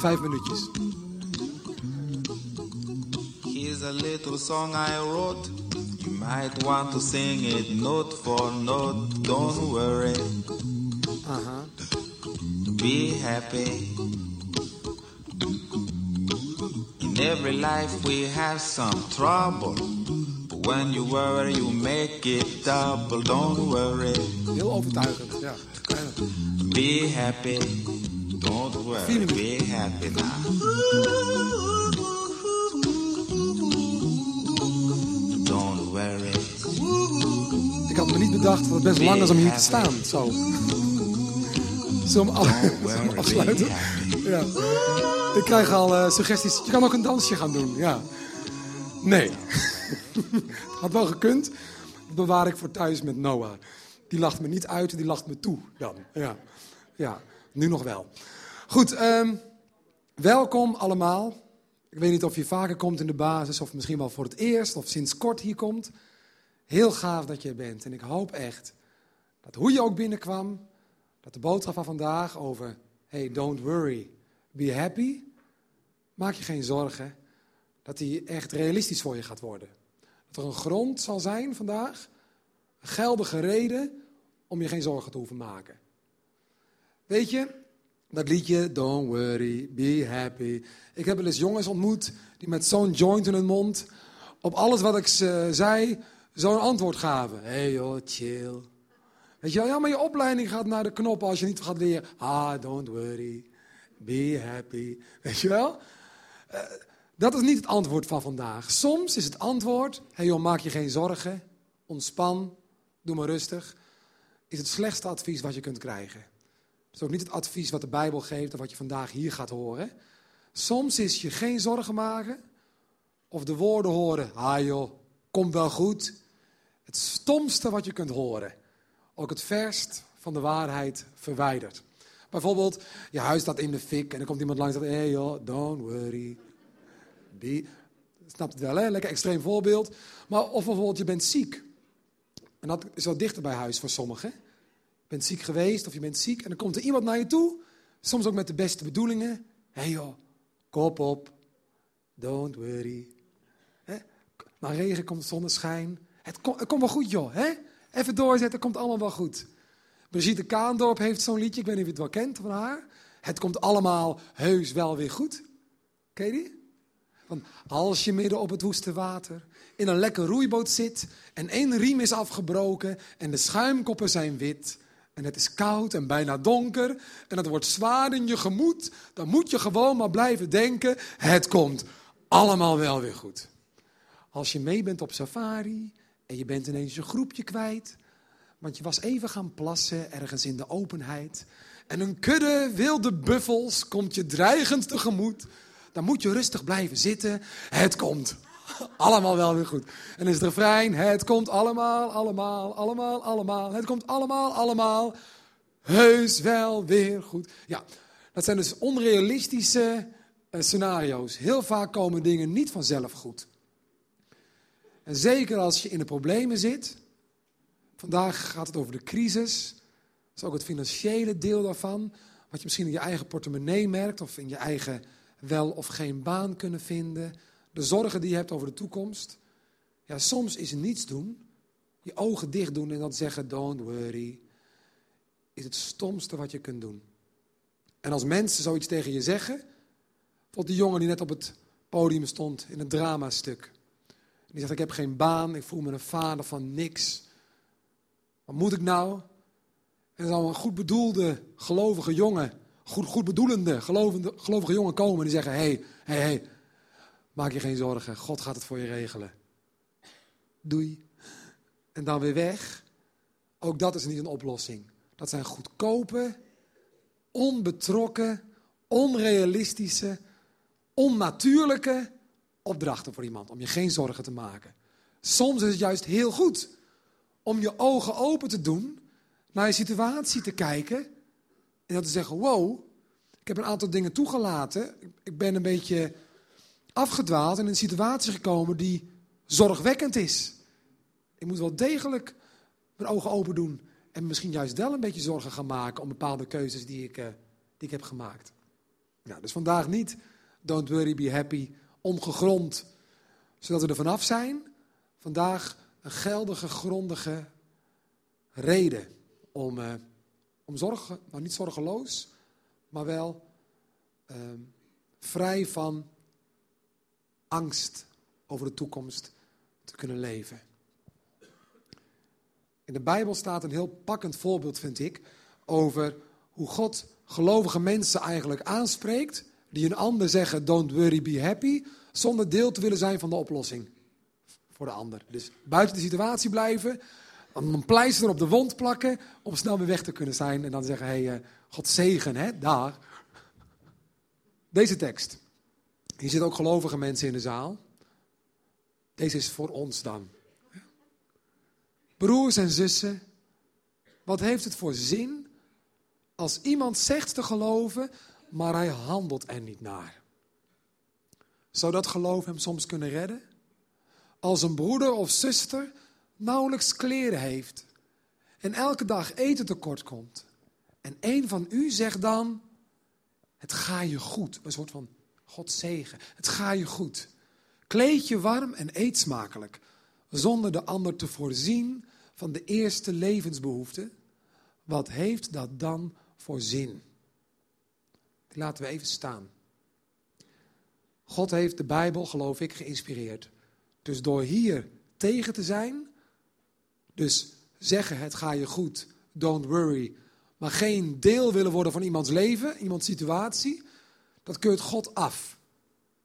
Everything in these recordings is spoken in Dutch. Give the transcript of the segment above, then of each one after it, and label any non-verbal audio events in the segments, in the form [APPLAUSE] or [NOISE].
Vijf minuutjes. Here's a little song I wrote. You might want to sing it note for note. Don't worry, Aha. be happy. In every life we have some trouble. But when you worry, you make it double. Don't worry, Heel overtuigend. Ja. Be happy. Don't worry, be happy now. Don't worry. Ik had me niet bedacht dat het best lang is om hier te staan. Zo. Zullen [LAUGHS] we afsluiten? Ja. Ik krijg al eh, suggesties. Je kan ook een dansje gaan doen. Ja. Nee. [LAUGHS] Had wel gekund. Dat bewaar ik voor thuis met Noah. Die lacht me niet uit, die lacht me toe dan. Ja, ja. nu nog wel. Goed, ehm, welkom allemaal. Ik weet niet of je vaker komt in de basis, of misschien wel voor het eerst, of sinds kort hier komt. Heel gaaf dat je er bent. En ik hoop echt dat hoe je ook binnenkwam, dat de boodschap van vandaag over, hey, don't worry, be happy, maak je geen zorgen, dat die echt realistisch voor je gaat worden. Dat er een grond zal zijn vandaag, een geldige reden om je geen zorgen te hoeven maken. Weet je, dat liedje, don't worry, be happy. Ik heb wel eens jongens ontmoet die met zo'n joint in hun mond op alles wat ik ze zei zo'n antwoord gaven. Hey joh, chill. Weet je wel, ja, maar je opleiding gaat naar de knoppen als je niet gaat leren. Ah, don't worry, be happy. Weet je wel? Eh, dat is niet het antwoord van vandaag. Soms is het antwoord, hey joh, maak je geen zorgen, ontspan, doe maar rustig. Is het slechtste advies wat je kunt krijgen. Het is ook niet het advies wat de Bijbel geeft of wat je vandaag hier gaat horen. Soms is je geen zorgen maken of de woorden horen, ah joh, komt wel goed. Het stomste wat je kunt horen. Ook het verst van de waarheid verwijderd. Bijvoorbeeld, je huis staat in de fik en er komt iemand langs en zegt, hey joh, don't worry. Be... Snapt het wel, hè? Lekker extreem voorbeeld. Maar of bijvoorbeeld, je bent ziek. En dat is wel dichter bij huis voor sommigen. Bent ziek geweest of je bent ziek en dan komt er iemand naar je toe. Soms ook met de beste bedoelingen. Hé hey joh, kop op. Don't worry. Hè? Maar regen komt zonneschijn. Het, kom, het komt wel goed joh. Hè? Even doorzetten, komt allemaal wel goed. Brigitte Kaandorp heeft zo'n liedje, ik weet niet of je het wel kent van haar. Het komt allemaal heus wel weer goed. Ken je die? Van als je midden op het woeste water in een lekker roeiboot zit en één riem is afgebroken en de schuimkoppen zijn wit en het is koud en bijna donker en het wordt zwaar in je gemoed, dan moet je gewoon maar blijven denken, het komt allemaal wel weer goed. Als je mee bent op safari en je bent ineens je groepje kwijt, want je was even gaan plassen ergens in de openheid en een kudde wilde buffels komt je dreigend tegemoet, dan moet je rustig blijven zitten. Het komt [LAUGHS] allemaal wel weer goed. En is het refrein, het komt allemaal, allemaal, allemaal, allemaal. Het komt allemaal, allemaal, heus wel weer goed. Ja, dat zijn dus onrealistische uh, scenario's. Heel vaak komen dingen niet vanzelf goed. En zeker als je in de problemen zit. Vandaag gaat het over de crisis. Dat is ook het financiële deel daarvan. Wat je misschien in je eigen portemonnee merkt of in je eigen wel of geen baan kunnen vinden. De zorgen die je hebt over de toekomst. Ja, soms is niets doen, je ogen dicht doen en dan zeggen: Don't worry. Is het stomste wat je kunt doen. En als mensen zoiets tegen je zeggen. Tot die jongen die net op het podium stond in het dramastuk. Die zegt: Ik heb geen baan, ik voel me een vader van niks. Wat moet ik nou? En dan zou een goed bedoelde, gelovige jongen goed, goed bedoelende, gelovende, gelovige jongen komen die zeggen: hé, hé, hé, maak je geen zorgen, God gaat het voor je regelen. Doei. En dan weer weg. Ook dat is niet een oplossing. Dat zijn goedkope, onbetrokken, onrealistische, onnatuurlijke opdrachten voor iemand. Om je geen zorgen te maken. Soms is het juist heel goed om je ogen open te doen, naar je situatie te kijken en dan te zeggen, wow, ik heb een aantal dingen toegelaten. Ik ben een beetje afgedwaald en in een situatie gekomen die zorgwekkend is. Ik moet wel degelijk mijn ogen open doen en misschien juist wel een beetje zorgen gaan maken om bepaalde keuzes die ik, uh, die ik heb gemaakt. Ja, dus vandaag niet don't worry, be happy, ongegrond, zodat we er vanaf zijn. Vandaag een geldige, grondige reden om, uh, om zorgen, nou niet zorgeloos, maar wel uh, vrij van angst over de toekomst te kunnen leven. In de Bijbel staat een heel pakkend voorbeeld, vind ik, over hoe God gelovige mensen eigenlijk aanspreekt, die een ander zeggen, don't worry, be happy, zonder deel te willen zijn van de oplossing voor de ander. Dus buiten de situatie blijven, een pleister op de wond plakken, om snel weer weg te kunnen zijn en dan zeggen, hey, uh, God zegen, hè, daar. Deze tekst. Hier zitten ook gelovige mensen in de zaal. Deze is voor ons dan. Broers en zussen, wat heeft het voor zin als iemand zegt te geloven, maar hij handelt er niet naar? Zou dat geloof hem soms kunnen redden? Als een broeder of zuster nauwelijks kleren heeft en elke dag eten tekort komt. En een van u zegt dan, het ga je goed. Een soort van God zegen. Het ga je goed. Kleed je warm en eet smakelijk. Zonder de ander te voorzien van de eerste levensbehoeften. Wat heeft dat dan voor zin? Die laten we even staan. God heeft de Bijbel, geloof ik, geïnspireerd. Dus door hier tegen te zijn, dus zeggen het ga je goed, don't worry, maar geen deel willen worden van iemands leven, iemands situatie, dat keurt God af.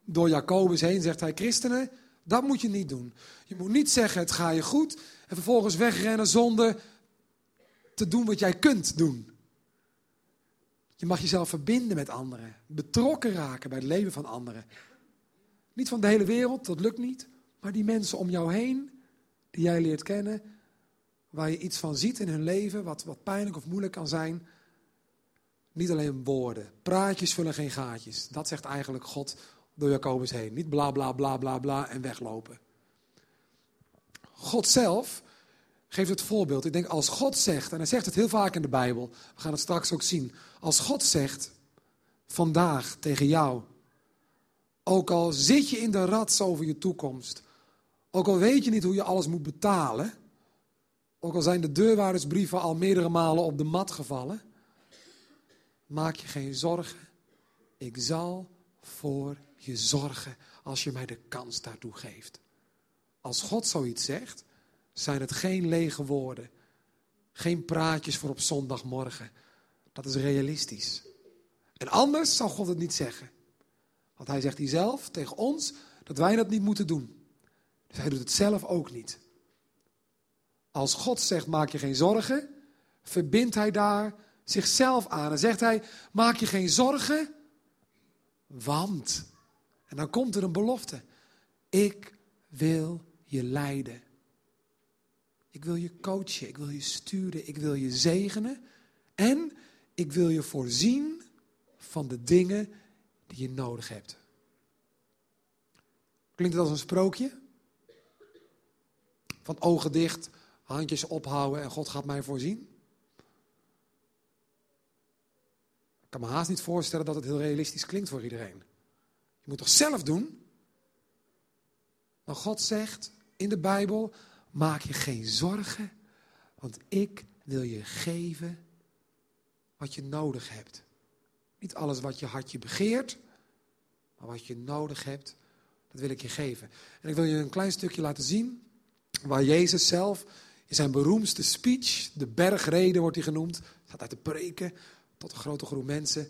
Door Jacobus heen zegt hij, christenen, dat moet je niet doen. Je moet niet zeggen het ga je goed en vervolgens wegrennen zonder te doen wat jij kunt doen. Je mag jezelf verbinden met anderen, betrokken raken bij het leven van anderen. Niet van de hele wereld, dat lukt niet, maar die mensen om jou heen, die jij leert kennen, waar je iets van ziet in hun leven, wat, wat pijnlijk of moeilijk kan zijn. Niet alleen woorden. Praatjes vullen geen gaatjes. Dat zegt eigenlijk God door Jacobus heen. Niet bla bla bla bla bla en weglopen. God zelf geeft het voorbeeld. Ik denk als God zegt, en hij zegt het heel vaak in de Bijbel, we gaan het straks ook zien. Als God zegt vandaag tegen jou, ook al zit je in de rats over je toekomst, ook al weet je niet hoe je alles moet betalen, ook al zijn de deurwaardersbrieven al meerdere malen op de mat gevallen, maak je geen zorgen. Ik zal voor je zorgen als je mij de kans daartoe geeft. Als God zoiets zegt, zijn het geen lege woorden. Geen praatjes voor op zondagmorgen. Dat is realistisch. En anders zou God het niet zeggen. Want hij zegt hij zelf tegen ons dat wij dat niet moeten doen. Dus hij doet het zelf ook niet. Als God zegt maak je geen zorgen, verbindt hij daar zichzelf aan. En zegt hij maak je geen zorgen, want. En dan komt er een belofte. Ik wil je leiden. Ik wil je coachen, ik wil je sturen, ik wil je zegenen. En ik wil je voorzien van de dingen die je nodig hebt. Klinkt het als een sprookje? Van ogen dicht, handjes ophouden en God gaat mij voorzien? Ik kan me haast niet voorstellen dat het heel realistisch klinkt voor iedereen. Je moet toch zelf doen? Maar God zegt in de Bijbel, maak je geen zorgen, want ik wil je geven wat je nodig hebt. Niet alles wat je hartje begeert, maar wat je nodig hebt, dat wil ik je geven. En ik wil je een klein stukje laten zien waar Jezus zelf in zijn beroemdste speech, de bergreden wordt hij genoemd, gaat uit de preken tot een grote groep mensen.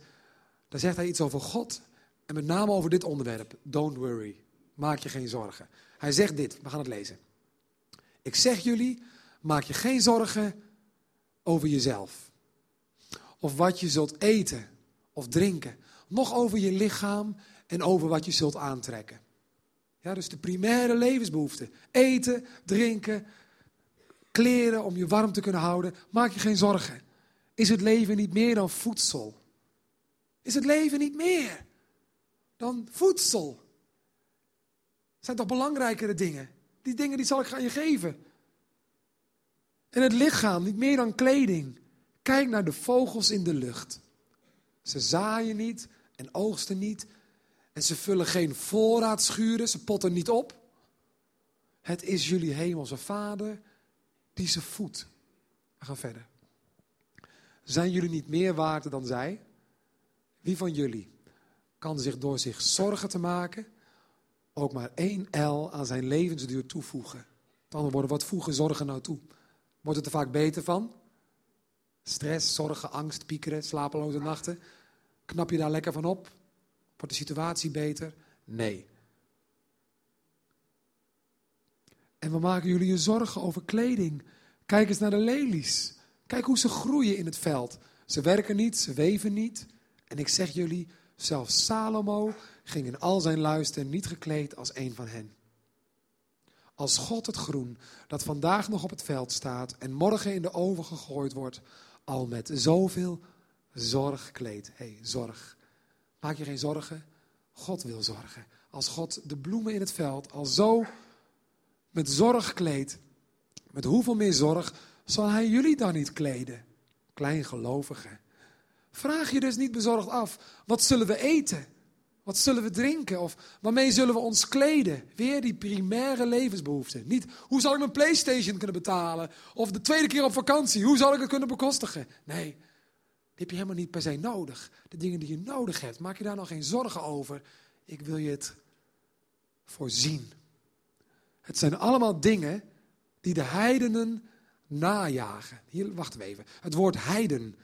Daar zegt hij iets over God en met name over dit onderwerp. Don't worry, maak je geen zorgen. Hij zegt dit, we gaan het lezen. Ik zeg jullie, maak je geen zorgen over jezelf. Of wat je zult eten of drinken. Nog over je lichaam en over wat je zult aantrekken. Ja, dus de primaire levensbehoeften. Eten, drinken, kleren om je warm te kunnen houden. Maak je geen zorgen. Is het leven niet meer dan voedsel? Is het leven niet meer dan voedsel? zijn toch belangrijkere dingen? Die dingen die zal ik aan je geven. En het lichaam niet meer dan kleding. Kijk naar de vogels in de lucht. Ze zaaien niet en oogsten niet. En ze vullen geen voorraadschuren, ze potten niet op. Het is jullie hemelse vader die ze voedt. We gaan verder. Zijn jullie niet meer waard dan zij? Wie van jullie kan zich door zich zorgen te maken ook maar één L aan zijn levensduur toevoegen? Met andere woorden, wat voegen zorgen nou toe? Wordt het er vaak beter van? Stress, zorgen, angst, piekeren, slapeloze nachten. Knap je daar lekker van op? Wordt de situatie beter? Nee. En we maken jullie je zorgen over kleding. Kijk eens naar de lelies. Kijk hoe ze groeien in het veld. Ze werken niet, ze weven niet. En ik zeg jullie, zelfs Salomo ging in al zijn luister niet gekleed als een van hen. Als God het groen dat vandaag nog op het veld staat en morgen in de oven gegooid wordt, al met zoveel zorg kleedt. Hé, hey, zorg. Maak je geen zorgen? God wil zorgen. Als God de bloemen in het veld al zo met zorg kleedt, met hoeveel meer zorg zal Hij jullie dan niet kleden? Kleingelovigen. Vraag je dus niet bezorgd af, wat zullen we eten? Wat zullen we drinken? Of waarmee zullen we ons kleden? Weer die primaire levensbehoeften. Niet hoe zal ik mijn PlayStation kunnen betalen? Of de tweede keer op vakantie, hoe zal ik het kunnen bekostigen? Nee, die heb je helemaal niet per se nodig. De dingen die je nodig hebt, maak je daar nog geen zorgen over. Ik wil je het voorzien. Het zijn allemaal dingen die de heidenen najagen. Hier wachten we even. Het woord heiden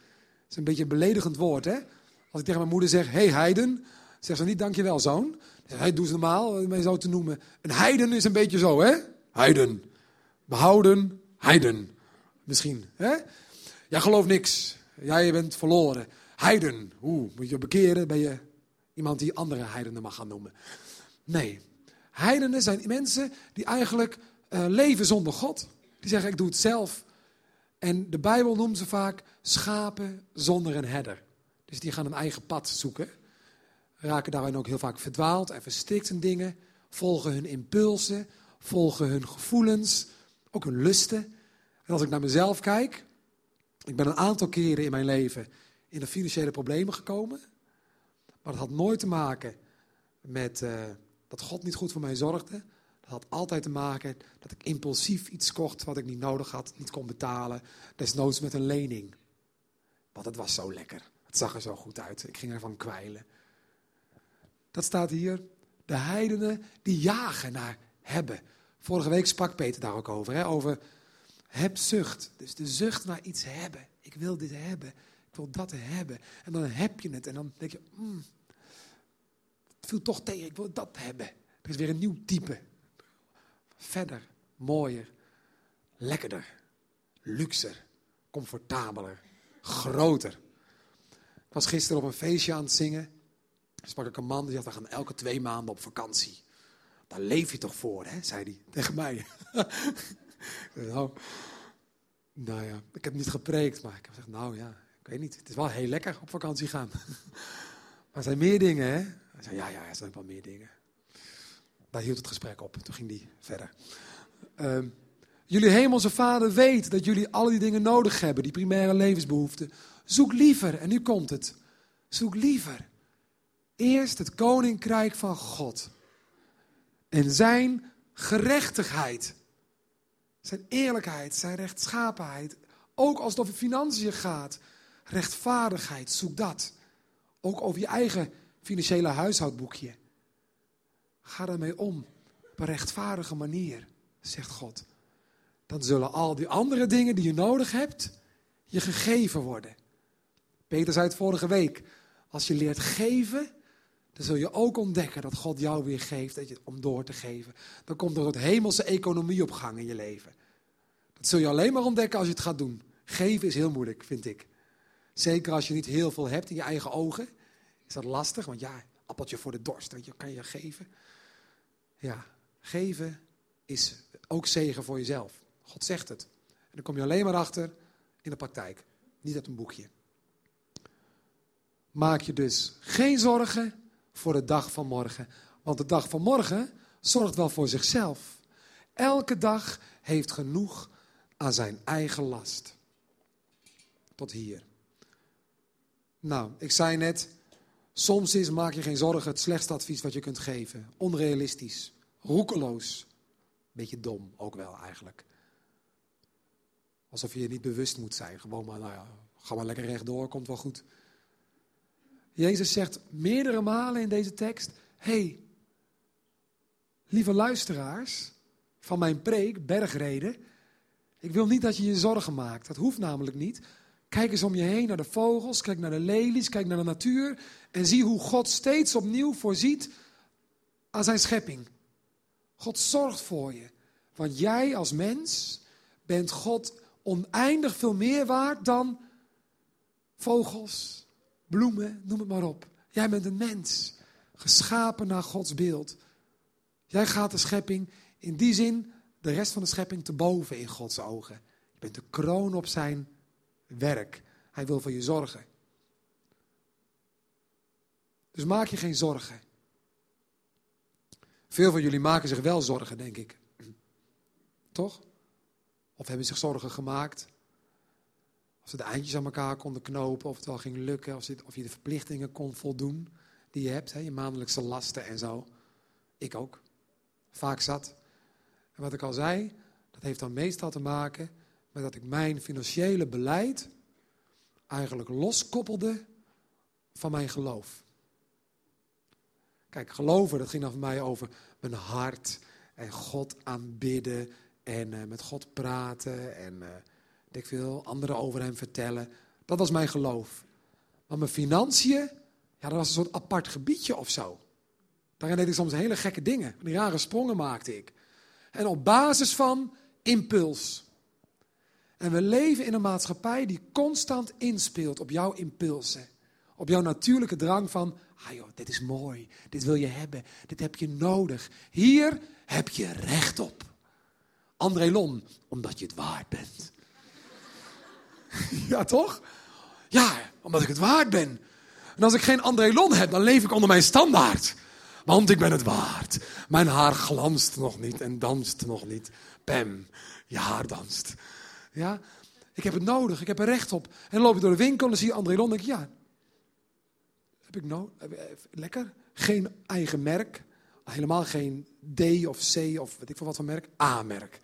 is een beetje een beledigend woord, hè? Als ik tegen mijn moeder zeg, hey heiden, zegt ze niet dankjewel zoon. Hij doet ze normaal, om mij zo te noemen. Een heiden is een beetje zo, hè? Heiden. Behouden, heiden. Misschien, hè? Jij gelooft niks. Jij bent verloren. Heiden. Hoe? Moet je bekeren? Ben je iemand die andere heidenen mag gaan noemen? Nee. Heidenen zijn mensen die eigenlijk uh, leven zonder God. Die zeggen, ik doe het zelf. En de Bijbel noemt ze vaak schapen zonder een herder. Dus die gaan een eigen pad zoeken. Raken daarin ook heel vaak verdwaald en verstikt in dingen. Volgen hun impulsen, volgen hun gevoelens, ook hun lusten. En als ik naar mezelf kijk, ik ben een aantal keren in mijn leven in financiële problemen gekomen. Maar dat had nooit te maken met uh, dat God niet goed voor mij zorgde. Had altijd te maken dat ik impulsief iets kocht wat ik niet nodig had, niet kon betalen. Desnoods met een lening. Want het was zo lekker. Het zag er zo goed uit. Ik ging ervan kwijlen. Dat staat hier. De heidenen die jagen naar hebben. Vorige week sprak Peter daar ook over. Hè? Over hebzucht. Dus de zucht naar iets hebben. Ik wil dit hebben. Ik wil dat hebben. En dan heb je het. En dan denk je, mm, het viel toch tegen. Ik wil dat hebben. Er is weer een nieuw type. Verder, mooier, lekkerder, luxer, comfortabeler, groter. Ik was gisteren op een feestje aan het zingen. sprak ik een man die zegt, we gaan elke twee maanden op vakantie. Daar leef je toch voor, hè? zei hij tegen mij. [LAUGHS] nou, nou ja, ik heb niet gepreekt, maar ik heb gezegd, nou ja, ik weet niet. Het is wel heel lekker op vakantie gaan. [LAUGHS] maar er zijn meer dingen, hè? Hij zei, ja, ja, er zijn wel meer dingen. Daar hield het gesprek op. Toen ging die verder. Uh, jullie hemelse vader weet dat jullie al die dingen nodig hebben, die primaire levensbehoeften. Zoek liever, en nu komt het, zoek liever eerst het koninkrijk van God. En zijn gerechtigheid, zijn eerlijkheid, zijn rechtschapenheid. Ook als het over financiën gaat, rechtvaardigheid, zoek dat. Ook over je eigen financiële huishoudboekje. Ga daarmee om op een rechtvaardige manier, zegt God. Dan zullen al die andere dingen die je nodig hebt, je gegeven worden. Peter zei het vorige week. Als je leert geven, dan zul je ook ontdekken dat God jou weer geeft dat je, om door te geven. Dan komt er een hemelse economie op gang in je leven. Dat zul je alleen maar ontdekken als je het gaat doen. Geven is heel moeilijk, vind ik. Zeker als je niet heel veel hebt in je eigen ogen. Is dat lastig, want ja, appeltje voor de dorst, weet je, kan je geven. Ja, geven is ook zegen voor jezelf. God zegt het. En dan kom je alleen maar achter in de praktijk, niet uit een boekje. Maak je dus geen zorgen voor de dag van morgen. Want de dag van morgen zorgt wel voor zichzelf. Elke dag heeft genoeg aan zijn eigen last. Tot hier. Nou, ik zei net, soms is maak je geen zorgen het slechtste advies wat je kunt geven. Onrealistisch, roekeloos, beetje dom ook wel eigenlijk. Alsof je je niet bewust moet zijn. Gewoon maar, nou ja, ga maar lekker rechtdoor, komt wel goed. Jezus zegt meerdere malen in deze tekst: hey, lieve luisteraars van mijn preek, bergreden. Ik wil niet dat je je zorgen maakt. Dat hoeft namelijk niet. Kijk eens om je heen naar de vogels, kijk naar de lelies, kijk naar de natuur. En zie hoe God steeds opnieuw voorziet aan zijn schepping. God zorgt voor je. Want jij als mens bent God oneindig veel meer waard dan vogels, bloemen, noem het maar op. Jij bent een mens, geschapen naar Gods beeld. Jij gaat de schepping in die zin, de rest van de schepping, te boven in Gods ogen. Je bent de kroon op zijn werk. Hij wil voor je zorgen. Dus maak je geen zorgen. Veel van jullie maken zich wel zorgen, denk ik. Toch? Of hebben zich zorgen gemaakt. Of ze de eindjes aan elkaar konden knopen, of het wel ging lukken, of, je de verplichtingen kon voldoen die je hebt, hè, je maandelijkse lasten en zo. Ik ook. Vaak zat. En wat ik al zei, dat heeft dan meestal te maken met dat ik mijn financiële beleid eigenlijk loskoppelde van mijn geloof. Kijk, geloven, dat ging dan mij over mijn hart en God aanbidden en uh, met God praten en uh, ik veel, anderen over hem vertellen. Dat was mijn geloof. Maar mijn financiën, ja, dat was een soort apart gebiedje of zo. Daarin deed ik soms hele gekke dingen. Die rare sprongen maakte ik. En op basis van impuls. En we leven in een maatschappij die constant inspeelt op jouw impulsen. Op jouw natuurlijke drang van, ah joh, dit is mooi, dit wil je hebben, dit heb je nodig. Hier heb je recht op. André Lon, omdat je het waard bent. [LAUGHS] ja, toch? Ja, omdat ik het waard ben. En als ik geen André Lon heb, dan leef ik onder mijn standaard. Want ik ben het waard. Mijn haar glanst nog niet en danst nog niet. Pam, je haar danst. Ja, ik heb het nodig, ik heb er recht op. En dan loop ik door de winkel en dan zie je André Lon denk ik, ja, heb ik nodig? Lekker. Geen eigen merk. Helemaal geen D of C of weet ik veel wat voor merk. A-merk.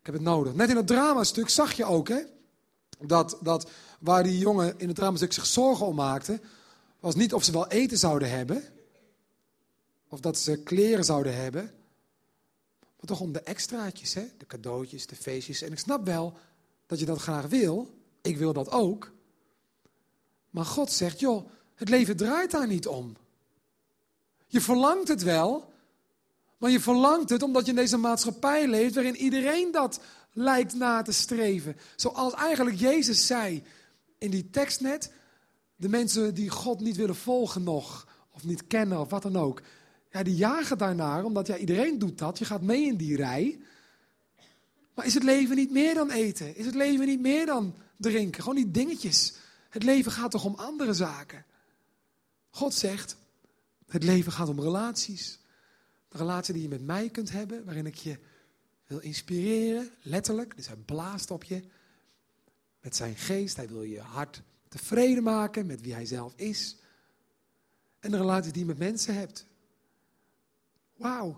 Ik heb het nodig. Net in het dramastuk zag je ook, hè, dat, dat waar die jongen in het dramastuk zich zorgen om maakte, was niet of ze wel eten zouden hebben, of dat ze kleren zouden hebben, maar toch om de extraatjes, hè? de cadeautjes, de feestjes. En ik snap wel dat je dat graag wil. Ik wil dat ook. Maar God zegt, joh, het leven draait daar niet om. Je verlangt het wel, maar je verlangt het omdat je in deze maatschappij leeft waarin iedereen dat lijkt na te streven. Zoals eigenlijk Jezus zei in die tekst net, de mensen die God niet willen volgen nog, of niet kennen of wat dan ook, ja, die jagen daarnaar, omdat ja, iedereen doet dat. Je gaat mee in die rij. Maar is het leven niet meer dan eten? Is het leven niet meer dan drinken? Gewoon die dingetjes. Het leven gaat toch om andere zaken? God zegt, het leven gaat om relaties. De relatie die je met mij kunt hebben, waarin ik je wil inspireren, letterlijk. Dus hij blaast op je met zijn geest. Hij wil je hart tevreden maken met wie hij zelf is. En de relatie die je met mensen hebt. Wow.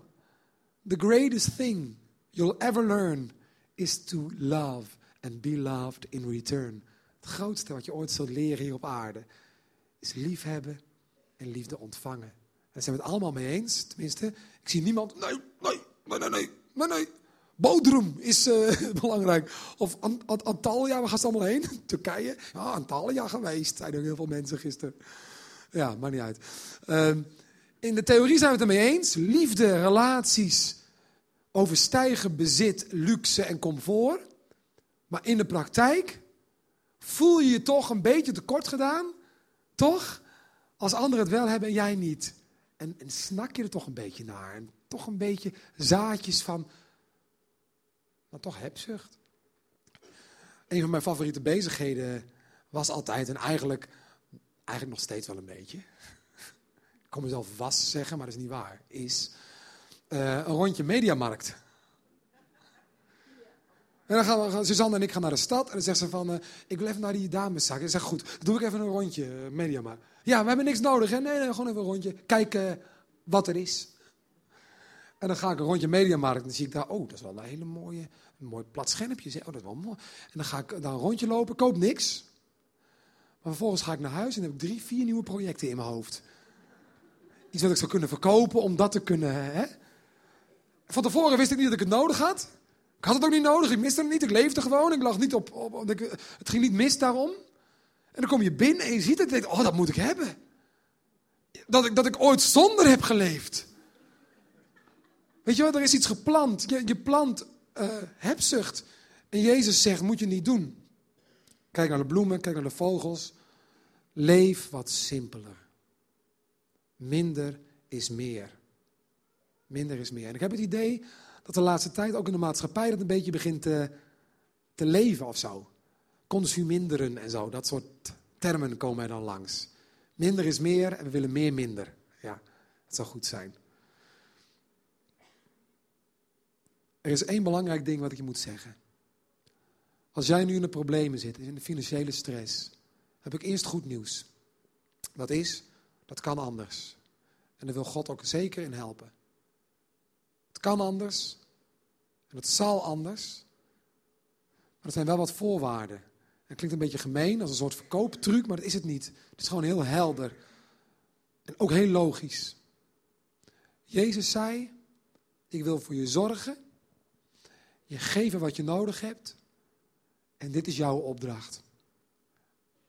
The greatest thing you'll ever learn is to love and be loved in return. Het grootste wat je ooit zult leren hier op aarde is liefhebben en liefde ontvangen. En daar zijn we het allemaal mee eens. Tenminste, ik zie niemand. Nee, nee, nee, nee, nee, nee. Bodrum is uh, [LAUGHS] belangrijk. Of Antalya, waar gaan ze allemaal heen? [LAUGHS] Turkije. Ja, Antalya geweest, zeiden heel veel mensen gisteren. Ja, maakt niet uit. Uh, in de theorie zijn we het ermee eens. Liefde, relaties overstijgen bezit, luxe en comfort. Maar in de praktijk voel je je toch een beetje tekort gedaan. Toch? Als anderen het wel hebben en jij niet. En, en snak je er toch een beetje naar. En toch een beetje zaadjes van, maar toch hebzucht. Een van mijn favoriete bezigheden was altijd en eigenlijk, eigenlijk nog steeds wel een beetje kom mezelf was zeggen, maar dat is niet waar, is uh, een rondje mediamarkt. En dan gaan we, Suzanne en ik gaan naar de stad. En dan zegt ze van, uh, ik wil even naar die dameszak. En ik zeg, goed, dan doe ik even een rondje, uh, media maar. Ja, we hebben niks nodig, hè? Nee, nee, gewoon even een rondje. Kijken wat er is. En dan ga ik een rondje mediamarkt en dan zie ik daar, oh, dat is wel een hele mooie, een mooi plat schermpje. Oh, dat is wel mooi. En dan ga ik daar een rondje lopen, koop niks. Maar vervolgens ga ik naar huis en heb ik drie, vier nieuwe projecten in mijn hoofd. Iets wat ik zou kunnen verkopen om dat te kunnen. Hè? Van tevoren wist ik niet dat ik het nodig had. Ik had het ook niet nodig, ik miste het niet, ik leefde gewoon. Ik lag niet op, op, het ging niet mis daarom. En dan kom je binnen en je ziet het en denkt, oh, dat moet ik hebben. Dat ik, dat ik ooit zonder heb geleefd. Weet je wat, er is iets geplant. Je, je plant uh, hebzucht. En Jezus zegt, moet je niet doen. Kijk naar de bloemen, kijk naar de vogels. Leef wat simpeler. Minder is meer. Minder is meer. En ik heb het idee dat de laatste tijd ook in de maatschappij dat een beetje begint te, te leven of zo. Consuminderen en zo, dat soort termen komen er dan langs. Minder is meer en we willen meer minder. Ja, dat zou goed zijn. Er is één belangrijk ding wat ik je moet zeggen. Als jij nu in de problemen zit, in de financiële stress, heb ik eerst goed nieuws. Dat is, dat kan anders. En daar wil God ook zeker in helpen. Het kan anders. En het zal anders. Maar er zijn wel wat voorwaarden. Het klinkt een beetje gemeen, als een soort verkooptruc, maar dat is het niet. Het is gewoon heel helder. En ook heel logisch. Jezus zei, ik wil voor je zorgen. Je geven wat je nodig hebt. En dit is jouw opdracht.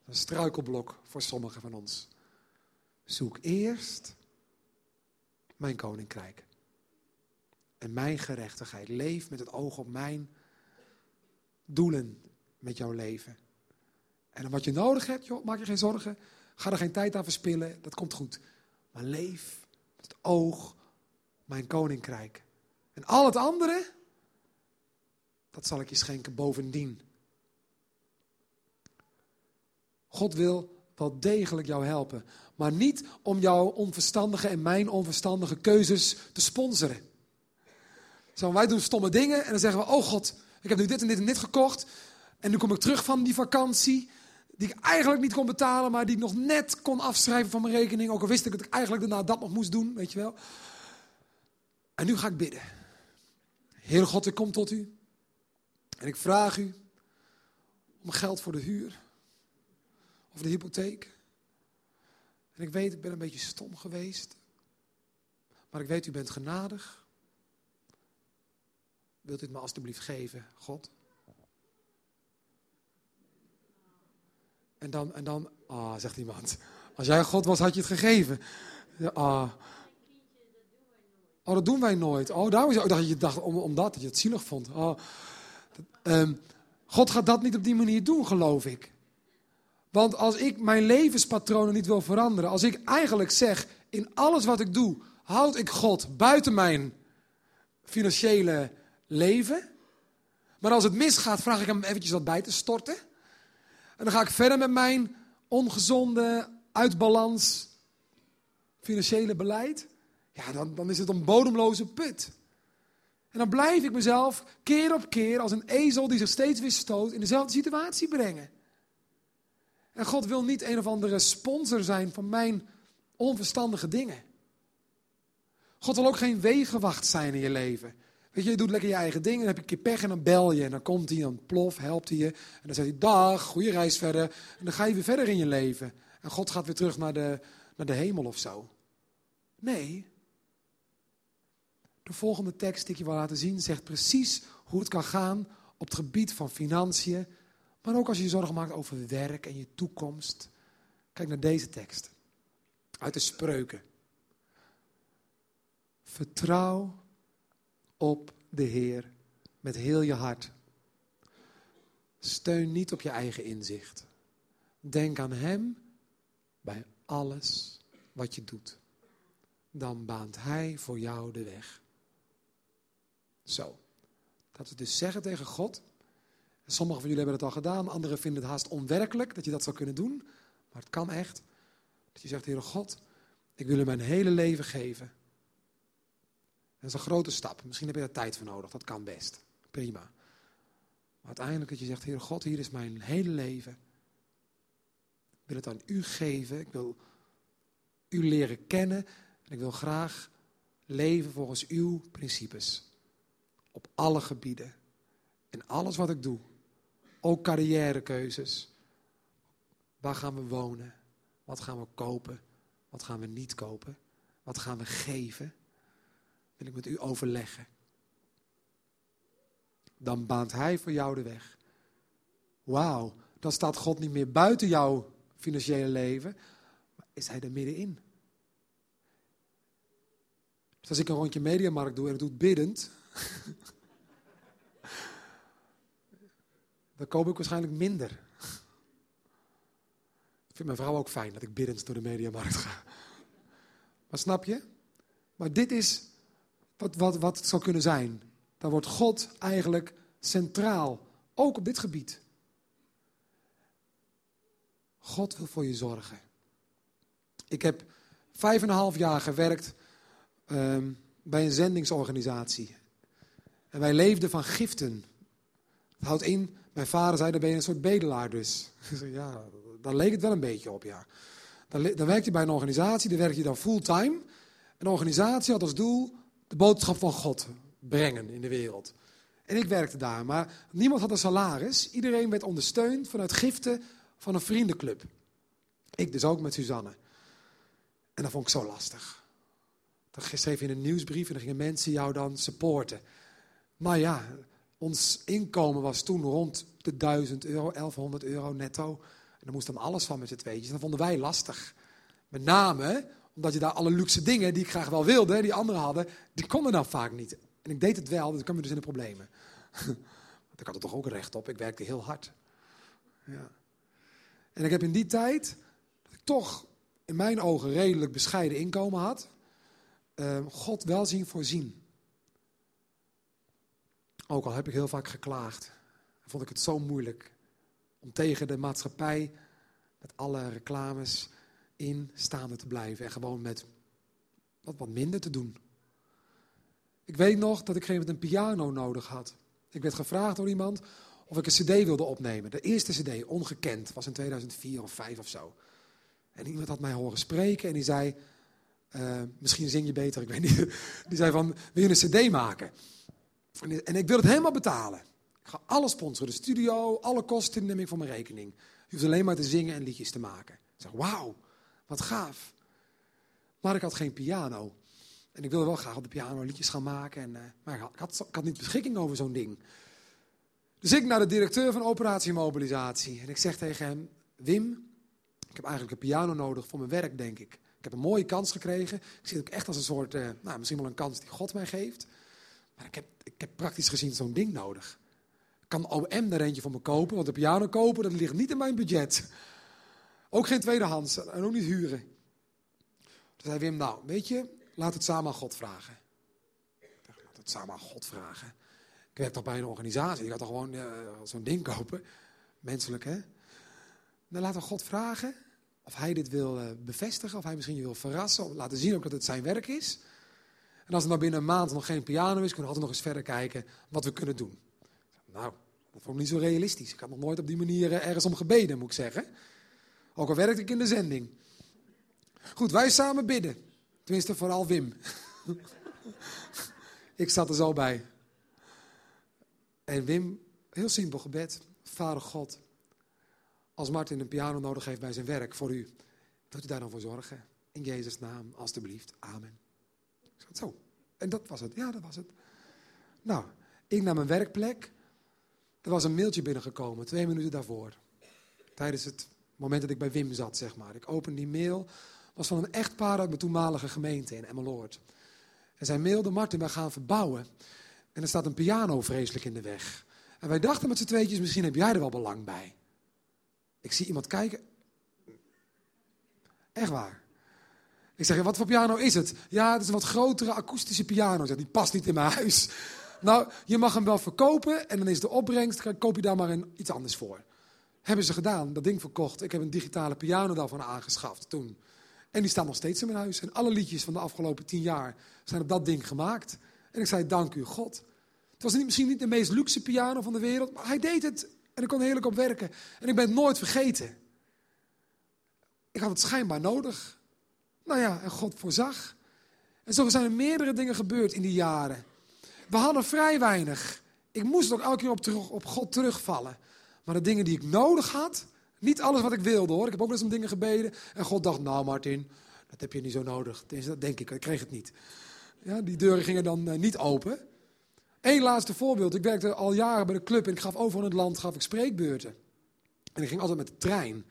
Een struikelblok voor sommigen van ons. Zoek eerst mijn koninkrijk. En mijn gerechtigheid. Leef met het oog op mijn doelen met jouw leven. En wat je nodig hebt, joh, maak je geen zorgen. Ga er geen tijd aan verspillen. Dat komt goed. Maar leef met het oog mijn koninkrijk. En al het andere, dat zal ik je schenken bovendien. God wil wel degelijk jou helpen. Maar niet om jouw onverstandige en mijn onverstandige keuzes te sponsoren. Zo, wij doen stomme dingen en dan zeggen we: Oh God, ik heb nu dit en dit en dit gekocht. En nu kom ik terug van die vakantie. Die ik eigenlijk niet kon betalen, maar die ik nog net kon afschrijven van mijn rekening. Ook al wist ik dat ik eigenlijk daarna dat nog moest doen, weet je wel. En nu ga ik bidden. Heer God, ik kom tot u. En ik vraag u om geld voor de huur. Of de hypotheek. En ik weet, ik ben een beetje stom geweest. Maar ik weet, u bent genadig. Wilt u het me alstublieft geven, God? En dan, en dan ah, zegt iemand. Als jij God was, had je het gegeven. Ah. Oh, dat doen wij nooit. Oh, daarom is, oh, dacht je dacht om, omdat dat je het zielig vond. Oh. Um, God gaat dat niet op die manier doen, geloof ik. Want als ik mijn levenspatronen niet wil veranderen, als ik eigenlijk zeg, in alles wat ik doe, houd ik God buiten mijn financiële leven. Maar als het misgaat, vraag ik hem eventjes wat bij te storten. En dan ga ik verder met mijn ongezonde, uitbalans, financiële beleid. Ja, dan, dan is het een bodemloze put. En dan blijf ik mezelf keer op keer als een ezel die zich steeds weer stoot in dezelfde situatie brengen. En God wil niet een of andere sponsor zijn van mijn onverstandige dingen. God wil ook geen wegenwacht zijn in je leven. Weet je, je doet lekker je eigen dingen, dan heb je een keer pech en dan bel je. En dan komt hij, dan plof, helpt hij je. En dan zegt hij, dag, goede reis verder. En dan ga je weer verder in je leven. En God gaat weer terug naar de, naar de hemel of zo. Nee. De volgende tekst die ik je wil laten zien, zegt precies hoe het kan gaan op het gebied van financiën, maar ook als je je zorgen maakt over werk en je toekomst. Kijk naar deze tekst. Uit de spreuken. Vertrouw op de Heer met heel je hart. Steun niet op je eigen inzicht. Denk aan Hem bij alles wat je doet. Dan baant Hij voor jou de weg. Zo. Dat we dus zeggen tegen God. Sommigen van jullie hebben het al gedaan, anderen vinden het haast onwerkelijk dat je dat zou kunnen doen. Maar het kan echt. Dat je zegt, Heere God, ik wil u mijn hele leven geven. Dat is een grote stap. Misschien heb je daar tijd voor nodig. Dat kan best. Prima. Maar uiteindelijk dat je zegt, Heer God, hier is mijn hele leven. Ik wil het aan u geven. Ik wil u leren kennen. En ik wil graag leven volgens uw principes. Op alle gebieden. In alles wat ik doe. Ook carrièrekeuzes. Waar gaan we wonen? Wat gaan we kopen? Wat gaan we niet kopen? Wat gaan we geven? Wil ik met u overleggen. Dan baant Hij voor jou de weg. Wauw, dan staat God niet meer buiten jouw financiële leven, maar is Hij er middenin. Dus als ik een rondje mediamarkt doe en het doet biddend, [LAUGHS] dan koop ik waarschijnlijk minder. Ik vind mijn vrouw ook fijn dat ik biddend door de mediamarkt ga. Maar snap je? Maar dit is wat, wat, wat het zou kunnen zijn. Dan wordt God eigenlijk centraal, ook op dit gebied. God wil voor je zorgen. Ik heb vijf en een half jaar gewerkt Ehm, bij een zendingsorganisatie. En wij leefden van giften. Het houdt in, mijn vader zei, dan ben je een soort bedelaar dus. [LAUGHS] ja, daar leek het wel een beetje op, ja. Dan, dan werk je bij een organisatie, dan werk je dan fulltime. Een organisatie had als doel de boodschap van God brengen in de wereld. En ik werkte daar, maar niemand had een salaris. Iedereen werd ondersteund vanuit giften van een vriendenclub. Ik dus ook met Suzanne. En dat vond ik zo lastig. Dan schreef je in een nieuwsbrief en dan gingen mensen jou dan supporten. Maar ja, ons inkomen was toen rond de 1000 euro, 1100 euro netto. En daar moest dan alles van met z'n tweetjes. Dat vonden wij lastig. Met name omdat je daar alle luxe dingen die ik graag wel wilde, die anderen hadden, die konden dan vaak niet. En ik deed het wel, dus dan kwam je dus in de problemen. [LAUGHS] Ik had er toch ook recht op, ik werkte heel hard. Ja. En ik heb in die tijd, dat ik toch in mijn ogen redelijk bescheiden inkomen had, uh, God wel zien voorzien. Ook al heb ik heel vaak geklaagd, vond ik het zo moeilijk om tegen de maatschappij met alle reclames in staande te blijven en gewoon met wat, wat minder te doen. Ik weet nog dat ik een piano nodig had. Ik werd gevraagd door iemand of ik een cd wilde opnemen. De eerste cd, ongekend, was in 2004 of 5 of zo. En iemand had mij horen spreken en die zei, uh, misschien zing je beter, ik weet niet. [LAUGHS] Die zei van, wil je een cd maken? En ik wil het helemaal betalen. Ik ga alles sponsoren, de studio, alle kosten neem ik voor mijn rekening. Je hoeft alleen maar te zingen en liedjes te maken. Ik zeg, wauw, wat gaaf. Maar ik had geen piano. En ik wilde wel graag op de piano liedjes gaan maken. En, uh, maar ik had, ik, niet beschikking over zo'n ding. Dus ik naar de directeur van Operatie Mobilisatie. En ik zeg tegen hem, Wim, ik heb eigenlijk een piano nodig voor mijn werk, denk ik. Ik heb een mooie kans gekregen. Ik zie het ook echt als een soort, uh, nou, misschien wel een kans die God mij geeft. Maar ik heb, ik heb praktisch gezien zo'n ding nodig. Ik kan OM er eentje voor me kopen, want de piano kopen, dat ligt niet in mijn budget. Ook geen tweedehands en ook niet huren. Toen zei Wim, nou, weet je, laat het samen aan God vragen. Ik dacht, laat het samen aan God vragen. Ik werk toch bij een organisatie, ik had toch gewoon uh, zo'n ding kopen. Menselijk, hè? Dan laten we God vragen of hij dit wil eh, bevestigen, of hij misschien je wil verrassen, of laten zien ook dat het zijn werk is. En als er nou binnen een maand nog geen piano is, kunnen we altijd nog eens verder kijken wat we kunnen doen. Nou, dat vond ik niet zo realistisch. Ik had nog nooit op die manier eh, ergens om gebeden, moet ik zeggen. Ook al werkte ik in de zending. Goed, wij samen bidden. Tenminste, vooral Wim. [LAUGHS] ik zat er zo bij. En Wim, heel simpel gebed. Vader God, als Martin een piano nodig heeft bij zijn werk voor u, wilt u daar dan voor zorgen? In Jezus' naam, alstublieft. Amen. Zo. En dat was het. Ja, dat was het. Nou, ik naar mijn werkplek. Er was een mailtje binnengekomen, twee minuten daarvoor. Tijdens het moment dat ik bij Wim zat, zeg maar. Ik open die mail. was van een echtpaar uit mijn toenmalige gemeente in Emmeloord. En zij mailde, Martin, wij gaan verbouwen. En er staat een piano vreselijk in de weg. En wij dachten met z'n tweetjes, misschien heb jij er wel belang bij. Ik zie iemand kijken. Echt waar. Ik zeg, wat voor piano is het? Ja, het is een wat grotere akoestische piano. Zeg, die past niet in mijn huis. Nou, je mag hem wel verkopen en dan is de opbrengst, koop je daar maar iets anders voor. Hebben ze gedaan, dat ding verkocht. Ik heb een digitale piano daarvan aangeschaft toen. En die staan nog steeds in mijn huis. En alle liedjes van de afgelopen tien jaar zijn op dat ding gemaakt. En ik zei, dank u God. was niet, misschien niet de meest luxe piano van de wereld, maar hij deed het en ik kon heerlijk op werken. En ik ben het nooit vergeten. Ik had het schijnbaar nodig. Nou ja, en God voorzag. En zo zijn er meerdere dingen gebeurd in die jaren. We hadden vrij weinig. Ik moest ook elke keer op, terug, op God terugvallen. Maar de dingen die ik nodig had, niet alles wat ik wilde hoor. Ik heb ook wel eens om dingen gebeden. En God dacht, nou Martin, dat heb je niet zo nodig. Dat denk ik, ik kreeg het niet. Ja, die deuren gingen dan uh, niet open. Eén laatste voorbeeld. Ik werkte al jaren bij de club en ik gaf overal in het land gaf ik spreekbeurten. En ik ging altijd met de trein.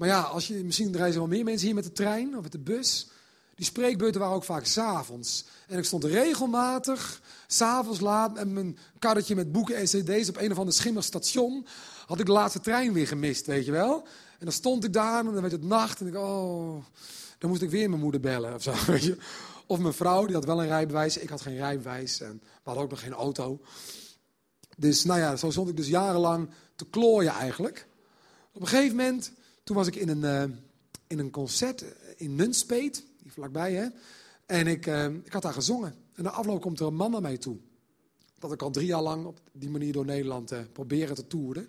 Maar ja, als je, misschien reizen wel meer mensen hier met de trein of met de bus. Die spreekbeurten waren ook vaak s'avonds. En ik stond regelmatig, s'avonds laat, met mijn karretje met boeken en cd's op een of ander schimmig station. Had ik de laatste trein weer gemist, weet je wel. En dan stond ik daar en dan werd het nacht en ik, oh, dan moest ik weer mijn moeder bellen of zo, [LAUGHS] weet je. Of mijn vrouw, die had wel een rijbewijs, ik had geen rijbewijs en we hadden ook nog geen auto. Dus nou ja, zo stond ik dus jarenlang te klooien eigenlijk. Op een gegeven moment, toen was ik in een, uh, in een concert in Nunspeet, hier vlakbij hè. En ik, uh, ik had daar gezongen. En na afloop komt er een man naar mij toe. Dat ik al drie jaar lang op die manier door Nederland uh, proberen te toeren.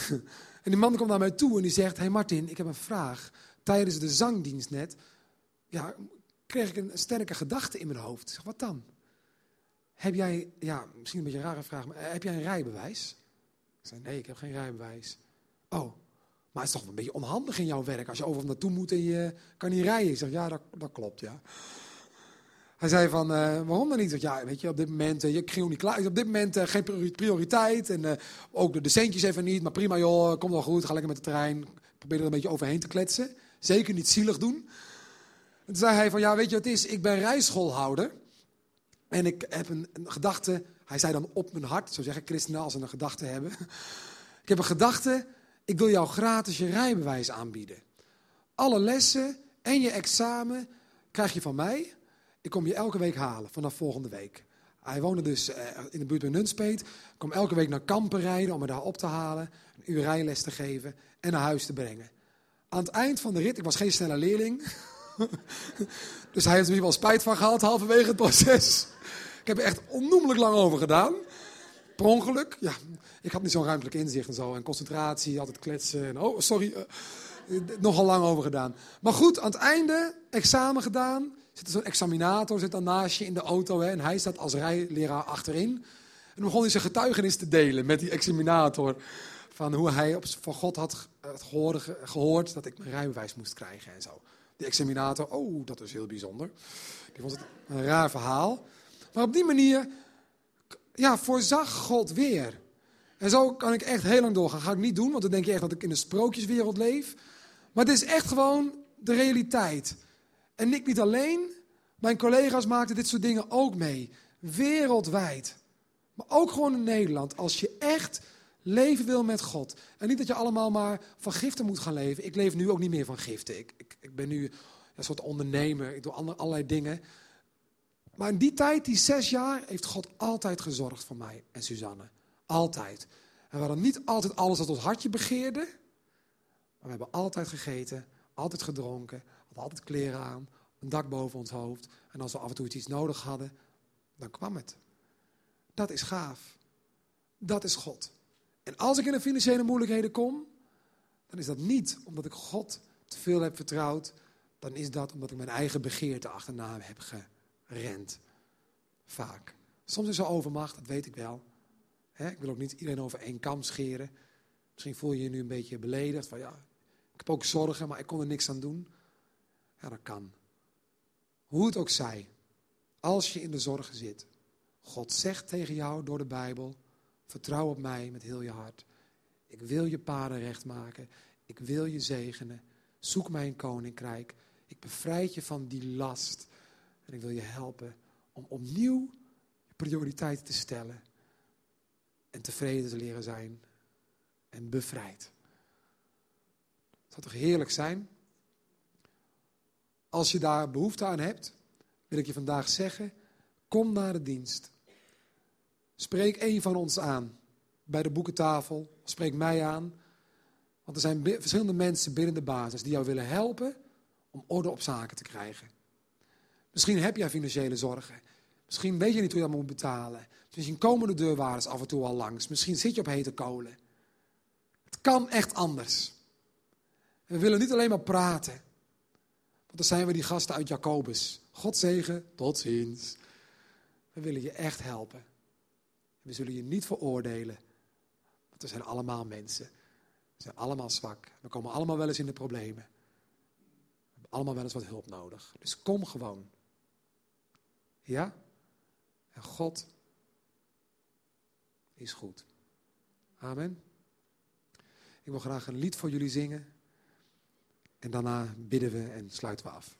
[LAUGHS] en die man komt naar mij toe en die zegt, hey Martin, ik heb een vraag. Tijdens de zangdienst net, ja, kreeg ik een sterke gedachte in mijn hoofd. Ik zeg, wat dan? Heb jij, ja, misschien een beetje een rare vraag, maar heb jij een rijbewijs? Ik zei, nee, ik heb geen rijbewijs. Oh, maar het is toch een beetje onhandig in jouw werk als je overal naartoe moet en je kan niet rijden. Ik zeg, ja, dat, dat klopt, ja. Hij zei van, uh, waarom dan niet? zeg, ja, weet je, op dit moment, uh, je ging niet klaar. Op dit moment uh, geen prioriteit en ook de, de centjes even niet. Maar prima joh, kom wel goed, ga lekker met de trein. Probeer er een beetje overheen te kletsen. Zeker niet zielig doen. En toen zei hij van, ja, weet je wat het is? Ik ben rijschoolhouder. En ik heb een, een, gedachte, hij zei dan op mijn hart, zo zeggen christenen als ze een gedachte hebben. [LAUGHS] ik heb een gedachte, ik wil jou gratis je rijbewijs aanbieden. Alle lessen en je examen krijg je van mij. Ik kom je elke week halen vanaf volgende week. Hij woonde dus uh, in de buurt bij Nunspeet. Ik kom elke week naar Kampen rijden om me daar op te halen. Een uur rijles te geven en naar huis te brengen. Aan het eind van de rit, ik was geen snelle leerling. [LAUGHS] dus hij heeft er wel spijt van gehad halverwege het proces. Ik heb er echt onnoemelijk lang over gedaan. Per ongeluk, ja. Ik had niet zo'n ruimtelijk inzicht en zo. En concentratie, altijd kletsen. En, oh, sorry. Uh, nogal lang over gedaan. Maar goed, aan het einde, examen gedaan. Zit er zo'n examinator, zit dan naast je in de auto. Hè, en hij staat als rijleraar achterin. En begon hij zijn getuigenis te delen met die examinator. Van hoe hij op, van God had gehoord, gehoord dat ik mijn rijbewijs moest krijgen en zo. Die examinator, oh, dat is heel bijzonder. Die vond het een raar verhaal. Maar op die manier ja, voorzag God weer. En zo kan ik echt heel lang doorgaan. Ga ik niet doen, want dan denk je echt dat ik in een sprookjeswereld leef. Maar het is echt gewoon de realiteit. En ik niet alleen, mijn collega's maakten dit soort dingen ook mee. Wereldwijd. Maar ook gewoon in Nederland. Als je echt leven wil met God. En niet dat je allemaal maar van giften moet gaan leven. Ik leef nu ook niet meer van giften. Ik, ik, ik ben nu een soort ondernemer. Ik doe allerlei dingen. Maar in die tijd, die zes jaar, heeft God altijd gezorgd voor mij en Suzanne. Altijd. En we hadden niet altijd alles wat ons hartje begeerde. Maar we hebben altijd gegeten, altijd gedronken, hadden altijd kleren aan, een dak boven ons hoofd. En als we af en toe iets nodig hadden, dan kwam het. Dat is gaaf. Dat is God. En als ik in de financiële moeilijkheden kom, dan is dat niet omdat ik God te veel heb vertrouwd. Dan is dat omdat ik mijn eigen begeerte achterna heb gerend. Vaak. Soms is er overmacht, dat weet ik wel. ik wil ook niet iedereen over één kam scheren. Misschien voel je je nu een beetje beledigd. Van ja, ik heb ook zorgen, maar ik kon er niks aan doen. Ja, dat kan. Hoe het ook zij, als je in de zorgen zit, God zegt tegen jou door de Bijbel: vertrouw op mij met heel je hart. Ik wil je paden recht maken. Ik wil je zegenen. Zoek mijn koninkrijk. Ik bevrijd je van die last. En ik wil je helpen om opnieuw je prioriteiten te stellen. En tevreden te leren zijn. En bevrijd. Het zou toch heerlijk zijn als je daar behoefte aan hebt, wil ik je vandaag zeggen: kom naar de dienst. Spreek een van ons aan bij de boekentafel. Spreek mij aan. Want er zijn verschillende mensen binnen de basis die jou willen helpen om orde op zaken te krijgen. Misschien heb jij financiële zorgen. Misschien weet je niet hoe je dat moet betalen. Misschien komen de deurwaarders af en toe al langs. Misschien zit je op hete kolen. Het kan echt anders. We willen niet alleen maar praten. Want dan zijn we die gasten uit Jacobus. God zegen, tot ziens. We willen je echt helpen. We zullen je niet veroordelen. Want we zijn allemaal mensen. We zijn allemaal zwak. We komen allemaal wel eens in de problemen. We hebben allemaal wel eens wat hulp nodig. Dus kom gewoon. Ja? En God is goed. Amen. Ik wil graag een lied voor jullie zingen. En daarna bidden we en sluiten we af.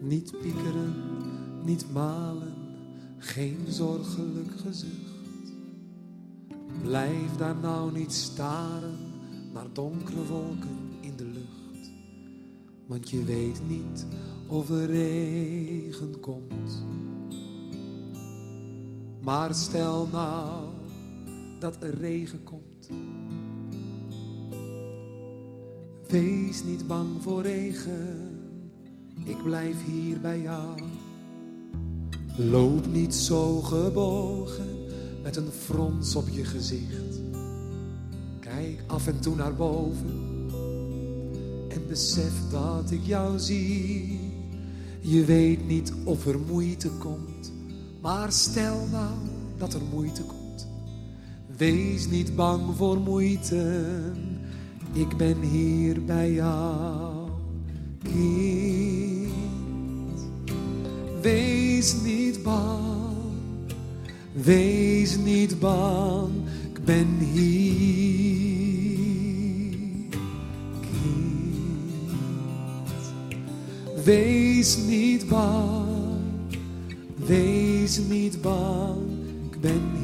Niet piekeren, niet malen, geen zorgelijk gezicht. Blijf daar nou niet staren naar donkere wolken in de lucht. Want je weet niet of er regen komt. Maar stel nou dat er regen komt. Wees niet bang voor regen, ik blijf hier bij jou. Loop niet zo gebogen met een frons op je gezicht. Kijk af en toe naar boven en besef dat ik jou zie. Je weet niet of er moeite komt, maar stel nou dat er moeite komt. Wees niet bang voor moeite, ik ben hier bij jou. Wees niet bang. Wees niet bang, ik ben hier. Kind. Wees niet bang, wees niet bang, ik ben.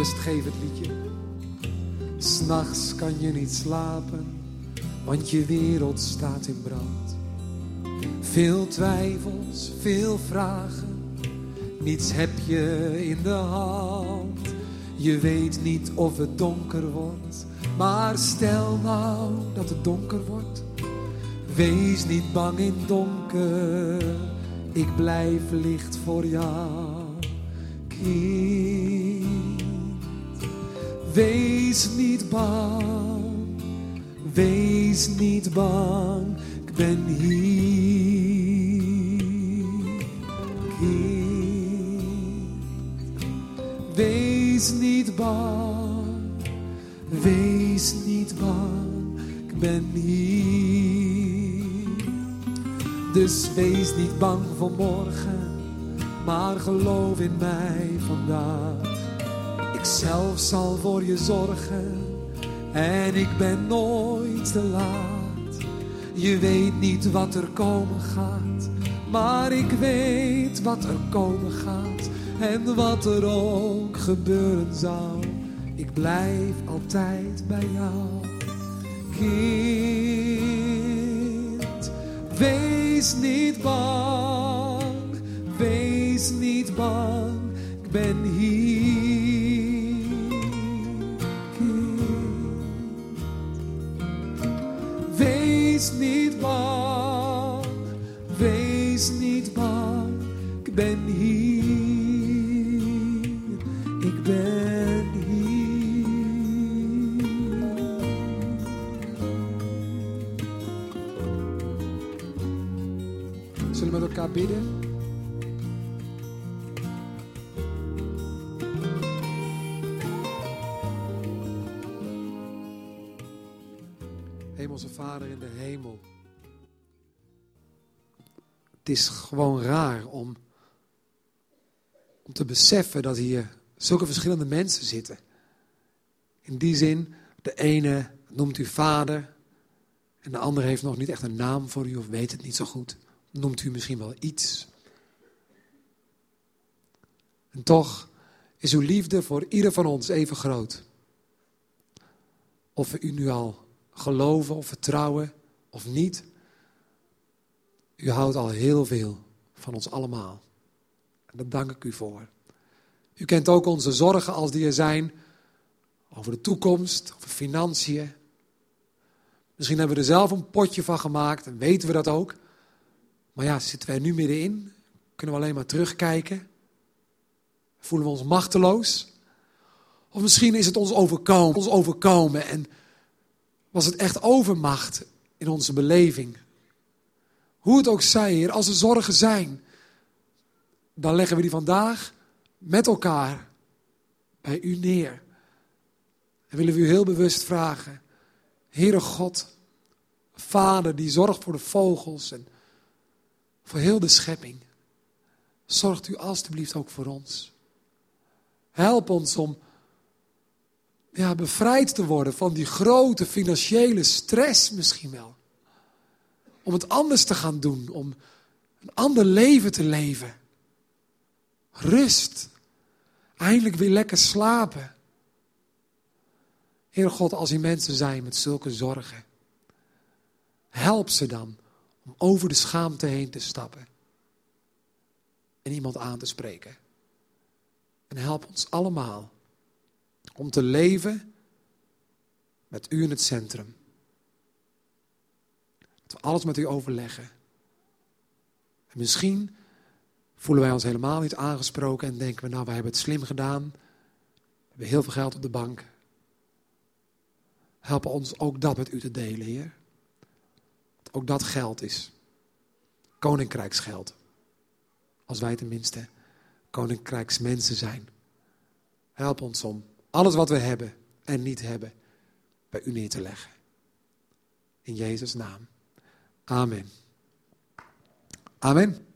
Rust geef het liedje. S'nachts kan je niet slapen, want je wereld staat in brand. Veel twijfels, veel vragen, niets heb je in de hand. Je weet niet of het donker wordt, maar stel nou dat het donker wordt. Wees niet bang in donker, ik blijf licht voor jou, kind. Wees niet bang, wees niet bang, ik ben hier. Kind. Wees niet bang, wees niet bang, ik ben hier. Dus wees niet bang voor morgen, maar geloof in mij vandaag. Ik zelf zal voor je zorgen en ik ben nooit te laat. Je weet niet wat er komen gaat, maar ik weet wat er komen gaat. En wat er ook gebeuren zou, ik blijf altijd bij jou. Kind, wees niet bang, wees niet bang, ik ben hier. Bidden? Hemelse Vader in de hemel. Het is gewoon raar om, om te beseffen dat hier zulke verschillende mensen zitten. In die zin, de ene noemt u vader en de andere heeft nog niet echt een naam voor u of weet het niet zo goed. Noemt u misschien wel iets. En toch is uw liefde voor ieder van ons even groot. Of we u nu al geloven of vertrouwen of niet. U houdt al heel veel van ons allemaal. En daar dank ik u voor. U kent ook onze zorgen als die er zijn over de toekomst, over financiën. Misschien hebben we er zelf een potje van gemaakt en weten we dat ook. Maar ja, zitten wij nu middenin? Kunnen we alleen maar terugkijken? Voelen we ons machteloos? Of misschien is het ons overkomen, ons overkomen en was het echt overmacht in onze beleving. Hoe het ook zij, Heer, als er zorgen zijn, dan leggen we die vandaag met elkaar bij u neer. En willen we u heel bewust vragen, Heere God, Vader die zorgt voor de vogels en voor heel de schepping. Zorgt u alstublieft ook voor ons. Help ons om ja, bevrijd te worden van die grote financiële stress misschien wel. Om het anders te gaan doen, om een ander leven te leven. Rust. Eindelijk weer lekker slapen. Heer God, als die mensen zijn met zulke zorgen, help ze dan om over de schaamte heen te stappen en iemand aan te spreken. En help ons allemaal om te leven met u in het centrum. Dat we alles met u overleggen. En misschien voelen wij ons helemaal niet aangesproken en denken we, nou, wij hebben het slim gedaan. We hebben heel veel geld op de bank. Help ons ook dat met u te delen, Heer. Ook dat geld is. Koninkrijksgeld. Als wij tenminste koninkrijksmensen zijn. Help ons om alles wat we hebben en niet hebben bij u neer te leggen. In Jezus' naam. Amen. Amen.